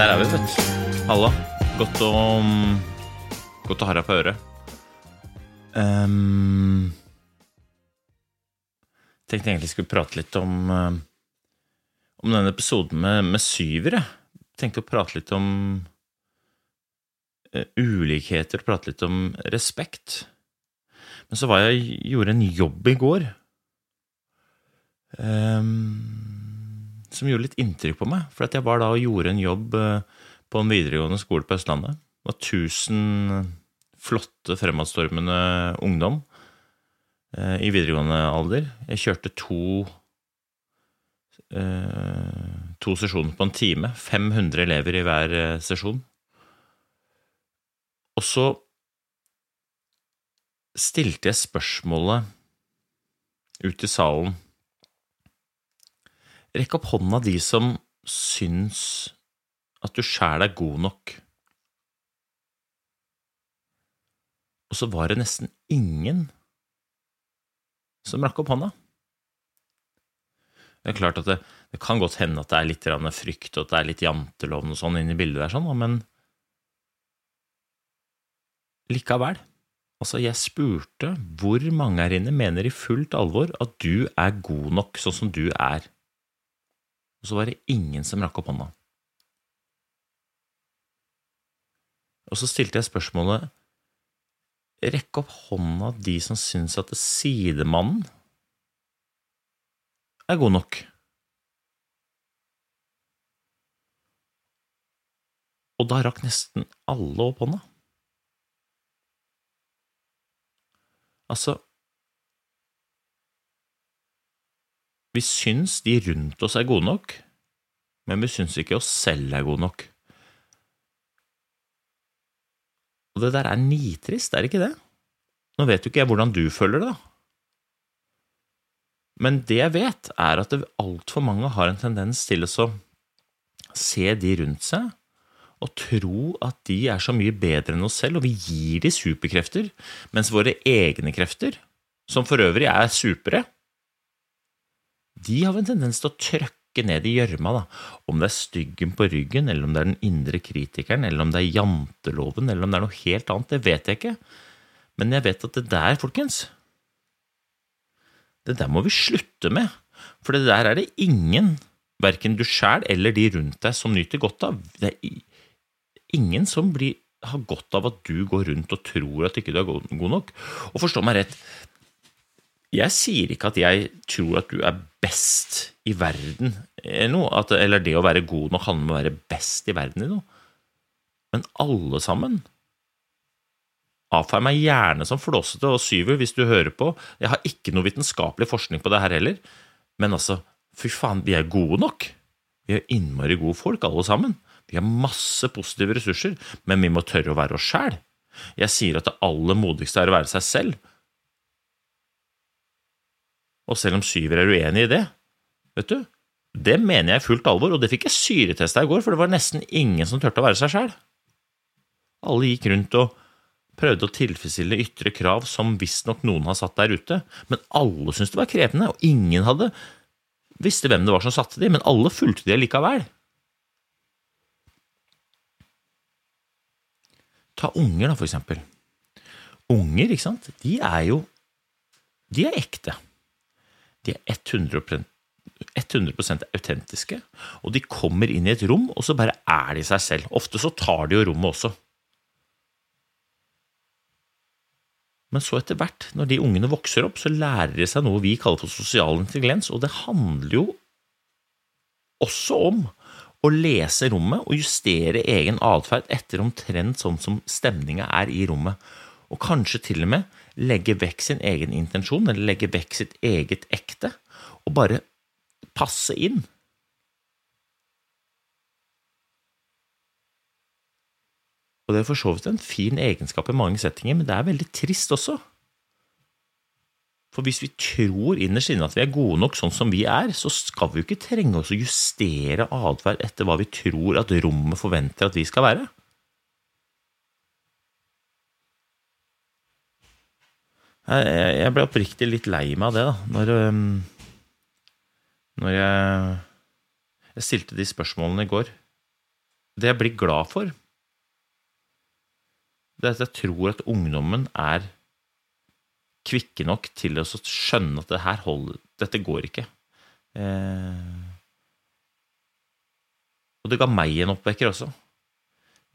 Der er vi, vet du. Halla. Godt å Godt å ha deg på øret. Um, tenkte egentlig skulle prate litt om eh, Om denne episoden med, med syvere. Tenkte å prate litt om uh, ulikheter, prate litt om respekt. Men så var jeg gjorde en jobb i går ehm, som gjorde litt inntrykk på meg. For jeg var da og gjorde en jobb eh, på en videregående skole på Østlandet. Det var 1000 flotte, fremadstormende ungdom eh, i videregående alder. Jeg kjørte to eh, to sesjoner på en time. 500 elever i hver sesjon. Og så stilte jeg spørsmålet ut i salen Rekk opp hånda de som syns at du sjæl er god nok. Og så var det nesten ingen som rakk opp hånda. Det er klart at det, det kan godt hende at det er litt frykt, og at det er litt janteloven og sånn inni bildet der, sånn, men likevel. Altså, jeg spurte hvor mange her inne mener i fullt alvor at du er god nok sånn som du er. Og så var det ingen som rakk opp hånda. Og så stilte jeg spørsmålet Rekk opp hånda de som syns at sidemannen er god nok. Og da rakk nesten alle opp hånda. Altså Vi syns de rundt oss er gode nok, men vi syns ikke oss selv er gode nok. Og det der er nitrist, er det ikke det? Nå vet jo ikke jeg hvordan du føler det, da. Men det jeg vet, er at altfor mange har en tendens til å se de rundt seg og tro at de er så mye bedre enn oss selv, og vi gir de superkrefter, mens våre egne krefter, som for øvrig er supere, de har en tendens til å trøkke ned i gjørma. Om det er styggen på ryggen, eller om det er den indre kritikeren, eller om det er janteloven, eller om det er noe helt annet, det vet jeg ikke. Men jeg vet at det der, folkens, det der må vi slutte med. For det der er det ingen, verken du sjæl eller de rundt deg, som nyter godt av. Det er ingen som blir, har godt av at du går rundt og tror at ikke du er god, nok. Og forstå meg rett, jeg sier ikke at jeg tror at du er best i verden eller noe, at, eller det å være god nok handler om å være best i verden i noe. Men alle sammen Avfeir meg gjerne som flåsete og syver hvis du hører på. Jeg har ikke noe vitenskapelig forskning på det her heller. Men altså, fy faen, vi er gode nok. Vi er innmari gode folk, alle sammen. Vi har masse positive ressurser, men vi må tørre å være oss sjæl. Jeg sier at det aller modigste er å være seg selv, og selv om Syver er uenig i det, vet du, det mener jeg i fullt alvor, og det fikk jeg syretesta i går, for det var nesten ingen som turte å være seg sjæl. Alle gikk rundt og prøvde å tilfredsstille ytre krav som visstnok noen har satt der ute, men alle syntes det var krevende, og ingen hadde visste hvem det var som satte de, men alle fulgte de likevel. Ta unger, da, for eksempel. Unger, ikke sant, de er jo De er ekte. De er 100%, 100% autentiske, og de kommer inn i et rom, og så bare er de seg selv. Ofte så tar de jo rommet også. Men så etter hvert, når de ungene vokser opp, så lærer de seg noe vi kaller for sosial intelligens, og det handler jo også om å lese rommet og justere egen atferd etter omtrent sånn som stemninga er i rommet, og kanskje til og med legge vekk sin egen intensjon, eller legge vekk sitt eget ekte, og bare passe inn. Og det er for så vidt en fin egenskap i mange settinger, men det er veldig trist også. For hvis vi tror innerst inne at vi er gode nok sånn som vi er, så skal vi jo ikke trenge oss å justere atferd etter hva vi tror at rommet forventer at vi skal være. Jeg jeg ble oppriktig litt lei meg av det, da, når, øhm, når jeg, jeg stilte de spørsmålene i går. Det jeg blir glad for, det er at jeg tror at ungdommen er kvikke nok til å skjønne at det her holder, dette går ikke. Eh, og det ga meg en oppvekker også,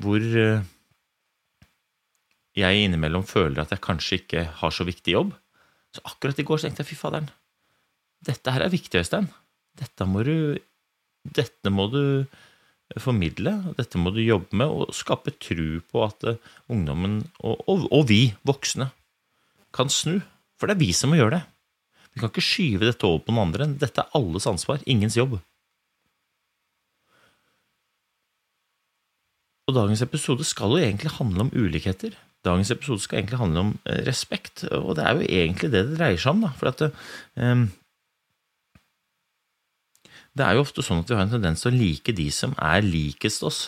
hvor eh, jeg innimellom føler at jeg kanskje ikke har så viktig jobb. Så akkurat i går så tenkte jeg fy faderen, dette her er viktig, Øystein. Dette må du, dette må du formidle, dette må du jobbe med, og skape tru på at eh, ungdommen, og, og, og vi voksne, kan snu. For det er vi som må gjøre det. Vi kan ikke skyve dette over på noen andre. Dette er alles ansvar, ingens jobb. Og dagens episode skal jo egentlig handle om ulikheter. Dagens episode skal egentlig handle om eh, respekt, og det er jo egentlig det det dreier seg om. da, for at um, Det er jo ofte sånn at vi har en tendens til å like de som er likest oss.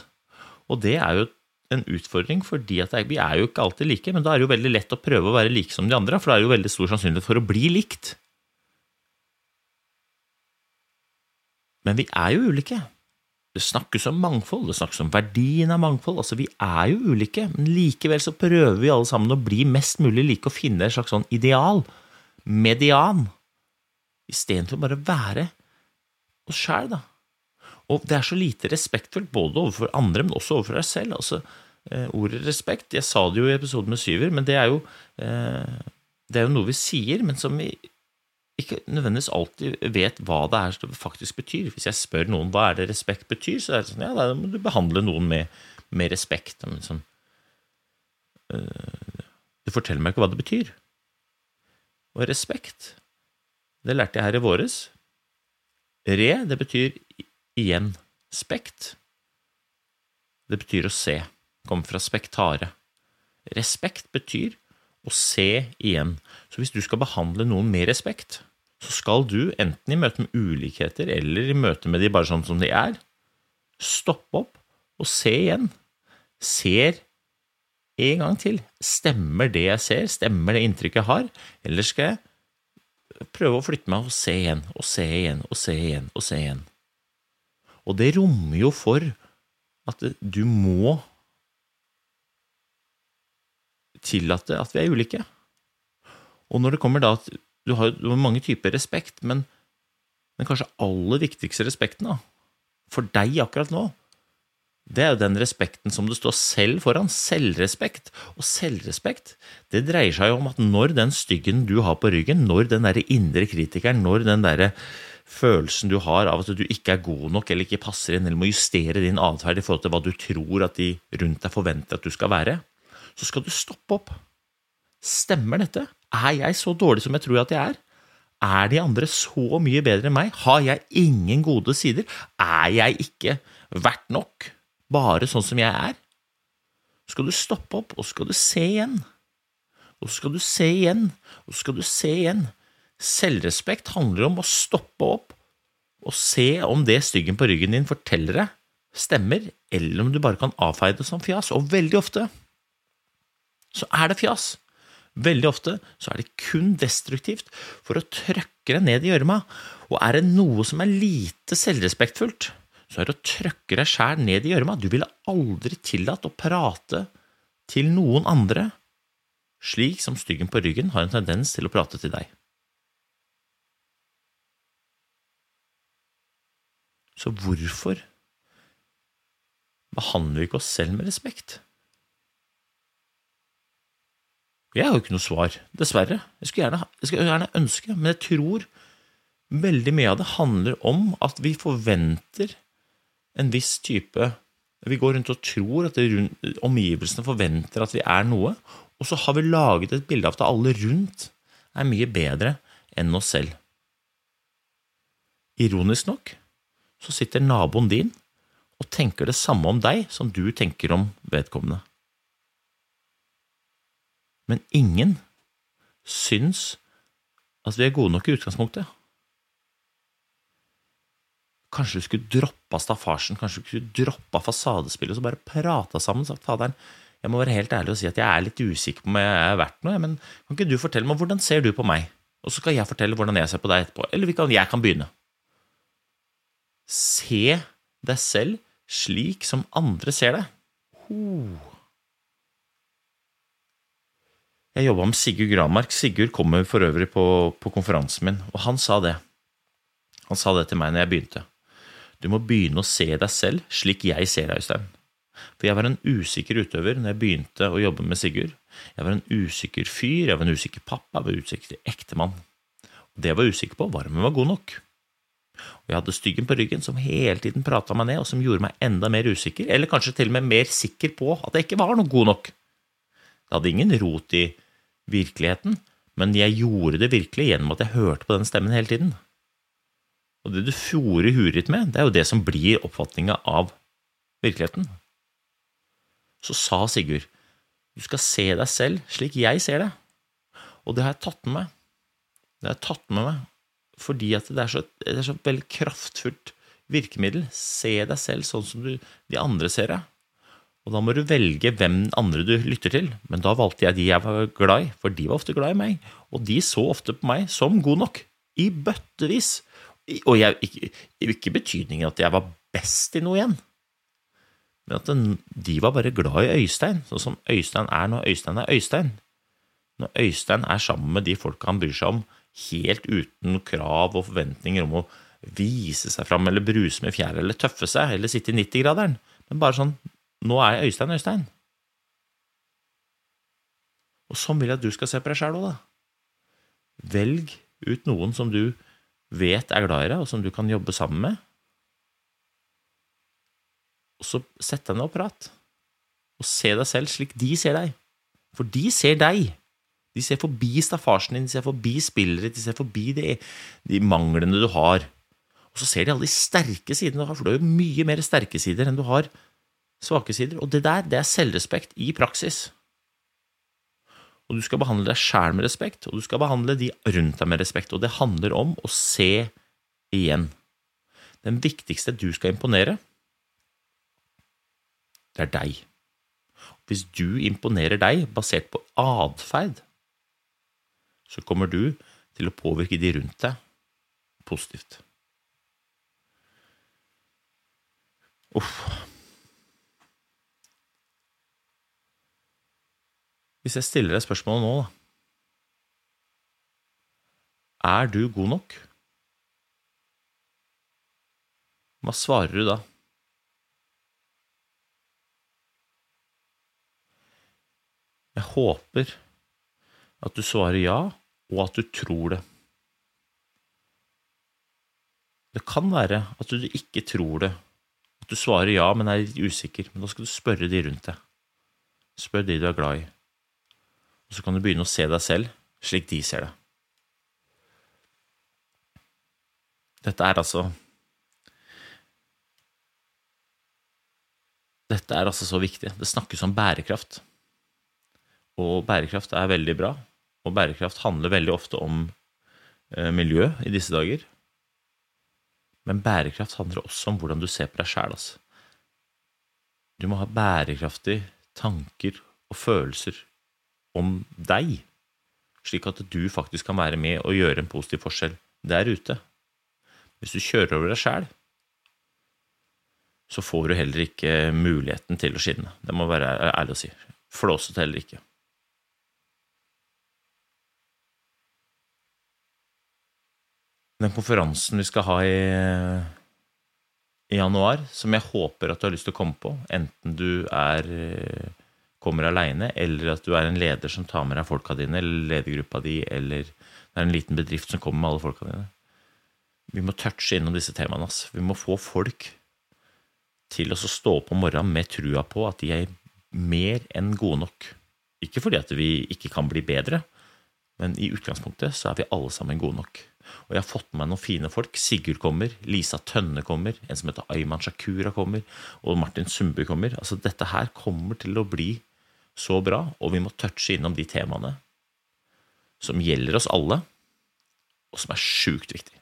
Og det er jo en utfordring, fordi vi er jo ikke alltid like, men da er det jo veldig lett å prøve å være like som de andre, for da er det jo veldig stor sannsynlighet for å bli likt. Men vi er jo ulike. Det snakkes om mangfold, det snakkes om verdien av mangfold. Altså, vi er jo ulike, men likevel så prøver vi alle sammen å bli mest mulig like og finne et slags sånn ideal, median, istedenfor bare å være oss sjæl. Og det er så lite respektfullt, både overfor andre, men også overfor deg selv. Altså, eh, ordet respekt, jeg sa det jo i episoden med Syver, men det er jo, eh, det er jo noe vi sier, men som vi ikke nødvendigvis alltid vet hva det er det faktisk betyr. Hvis jeg spør noen hva er det respekt betyr, så er det sånn ja, da må du behandle noen med, med respekt. Men sånn, øh, du forteller meg ikke hva det betyr. Og respekt, det lærte jeg her i våres. Re, det betyr igjen spekt. Det betyr å se. Kommer fra spektare. Respekt betyr å se igjen. Så hvis du skal behandle noen med respekt, så skal du, enten i møte med ulikheter eller i møte med de bare sånn som de er, stoppe opp og se igjen. Ser en gang til. Stemmer det jeg ser? Stemmer det inntrykket jeg har? Eller skal jeg prøve å flytte meg og se igjen og se igjen og se igjen og se igjen? Og det rommer jo for at du må tillate at vi er ulike. Og når det kommer da at du har, du mange typer respekt, men den kanskje aller viktigste respekten da, for deg akkurat nå, det er jo den respekten som du står selv foran. Selvrespekt. Og selvrespekt, det dreier seg jo om at når den styggen du har på ryggen, når den der indre kritikeren, når den derre følelsen du har av at du ikke er god nok eller ikke passer inn, eller må justere din atferd i forhold til hva du tror at de rundt deg forventer at du skal være, så skal du stoppe opp. Stemmer dette? Er jeg så dårlig som jeg tror at jeg er? Er de andre så mye bedre enn meg? Har jeg ingen gode sider? Er jeg ikke verdt nok, bare sånn som jeg er? Så skal du stoppe opp, og så skal du se igjen. Og så skal du se igjen, og så skal du se igjen. Selvrespekt handler om å stoppe opp og se om det styggen på ryggen din forteller deg, stemmer, eller om du bare kan avfeie det som fjas. Og veldig ofte så er det fjas. Veldig ofte så er det kun destruktivt for å trøkke deg ned i gjørma. Og er det noe som er lite selvrespektfullt, så er det å trøkke deg sjæl ned i gjørma. Du ville aldri tillatt å prate til noen andre slik som styggen på ryggen har en tendens til å prate til deg. Så hvorfor behandler vi ikke oss selv med respekt? Jeg har jo ikke noe svar, dessverre. Jeg skulle, gjerne, jeg skulle gjerne ønske, men jeg tror veldig mye av det handler om at vi forventer en viss type Vi går rundt og tror at rundt, omgivelsene forventer at vi er noe, og så har vi laget et bilde av at alle rundt er mye bedre enn oss selv. Ironisk nok så sitter naboen din og tenker det samme om deg som du tenker om vedkommende. Men ingen syns at vi er gode nok i utgangspunktet. Kanskje du skulle droppa staffasjen, kanskje du skulle droppa fasadespillet og så bare prata sammen sagt faderen, jeg må være helt ærlig og si at jeg er litt usikker på om jeg er verdt noe, men kan ikke du fortelle meg hvordan ser du på meg? Og så skal jeg fortelle hvordan jeg ser på deg etterpå. Eller kan, jeg kan begynne. Se deg selv slik som andre ser deg. Jeg jobba med Sigurd Granmark. Sigurd kommer for øvrig på, på konferansen min, og han sa det. Han sa det til meg når jeg begynte. Du må begynne å se deg selv slik jeg ser deg, Øystein. For jeg var en usikker utøver når jeg begynte å jobbe med Sigurd. Jeg var en usikker fyr, jeg var en usikker pappa, jeg var en usikker ektemann. Det jeg var usikker på, var om jeg var god nok. Og jeg hadde styggen på ryggen som hele tiden prata meg ned, og som gjorde meg enda mer usikker, eller kanskje til og med mer sikker på at jeg ikke var noe god nok. Det hadde ingen rot i virkeligheten, men jeg gjorde det virkelig gjennom at jeg hørte på den stemmen hele tiden. Og det du fjorer huet med, det er jo det som blir oppfatninga av virkeligheten. Så sa Sigurd, du skal se deg selv slik jeg ser det. Og det har jeg tatt med meg. Det har jeg tatt med meg fordi at det er så, det er så veldig kraftfullt virkemiddel. Se deg selv sånn som du, de andre ser deg. Og da må du velge hvem andre du lytter til. Men da valgte jeg de jeg var glad i, for de var ofte glad i meg. Og de så ofte på meg som god nok. I bøttevis. Og jeg, ikke, ikke betydningen at jeg var best i noe igjen. Men at de var bare glad i Øystein, sånn som Øystein er når Øystein er Øystein. Når Øystein er sammen med de folka han bryr seg om, helt uten krav og forventninger om å vise seg fram eller bruse med fjær eller tøffe seg eller sitte i 90-graderen, men bare sånn Nå er jeg Øystein Øystein. Og sånn vil jeg at du skal se på deg sjæl òg, da. Velg ut noen som du vet er glad i deg, og som du kan jobbe sammen med. Og så sett deg ned og prat. Og se deg selv slik de ser deg. For de ser deg. De ser forbi staffasjen din, de ser forbi spillere, de ser forbi de, de manglene du har. Og så ser de alle de sterke sidene du har, for du har jo mye mer sterke sider enn du har svake sider. Og det der, det er selvrespekt i praksis. Og du skal behandle deg sjæl med respekt, og du skal behandle de rundt deg med respekt. Og det handler om å se igjen. Den viktigste du skal imponere, det er deg. Hvis du imponerer deg basert på atferd, så kommer du til å påvirke de rundt deg positivt. Uff. Hvis jeg stiller deg spørsmålet nå, da Er du god nok? Hva svarer du da? Jeg håper at du svarer ja, og at du tror det. Det kan være at du ikke tror det, at du svarer ja, men er usikker, men da skal du spørre de rundt deg. Spør de du er glad i. Og så kan du begynne å se deg selv slik de ser deg. Dette er altså Dette er altså så viktig. Det snakkes om bærekraft. Og bærekraft er veldig bra. Og bærekraft handler veldig ofte om eh, miljø i disse dager. Men bærekraft handler også om hvordan du ser på deg sjæl. Altså. Du må ha bærekraftige tanker og følelser om deg, slik at du faktisk kan være med og gjøre en positiv forskjell der ute. Hvis du kjører over deg sjæl, så får du heller ikke muligheten til å skinne. Det må være ærlig å si. Flåsete heller ikke. den konferansen vi skal ha i, i, januar, som jeg håper at du har lyst til å komme på, enten du er, kommer aleine, eller at du er en leder som tar med deg folka dine, eller ledergruppa di, eller det er en liten bedrift som kommer med alle folka dine. Vi må touche innom disse temaene. Ass. Vi må få folk til å stå opp om morgenen med trua på at de er mer enn gode nok Ikke fordi at vi ikke kan bli bedre, men i utgangspunktet så er vi alle sammen gode nok. Og jeg har fått med meg noen fine folk. Sigurd kommer, Lisa Tønne kommer, en som heter Ayman Shakura kommer, og Martin Sundby kommer. Altså, dette her kommer til å bli så bra, og vi må touche innom de temaene som gjelder oss alle, og som er sjukt viktig.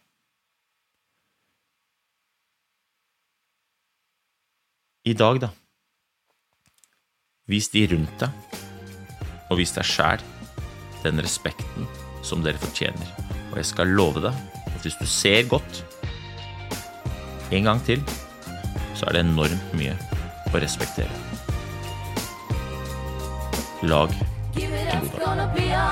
I dag, da. Vis de rundt deg, og vis deg sjæl den respekten som dere fortjener. Og jeg skal love deg at hvis du ser godt en gang til, så er det enormt mye å respektere. Lag Give it en up, god dag.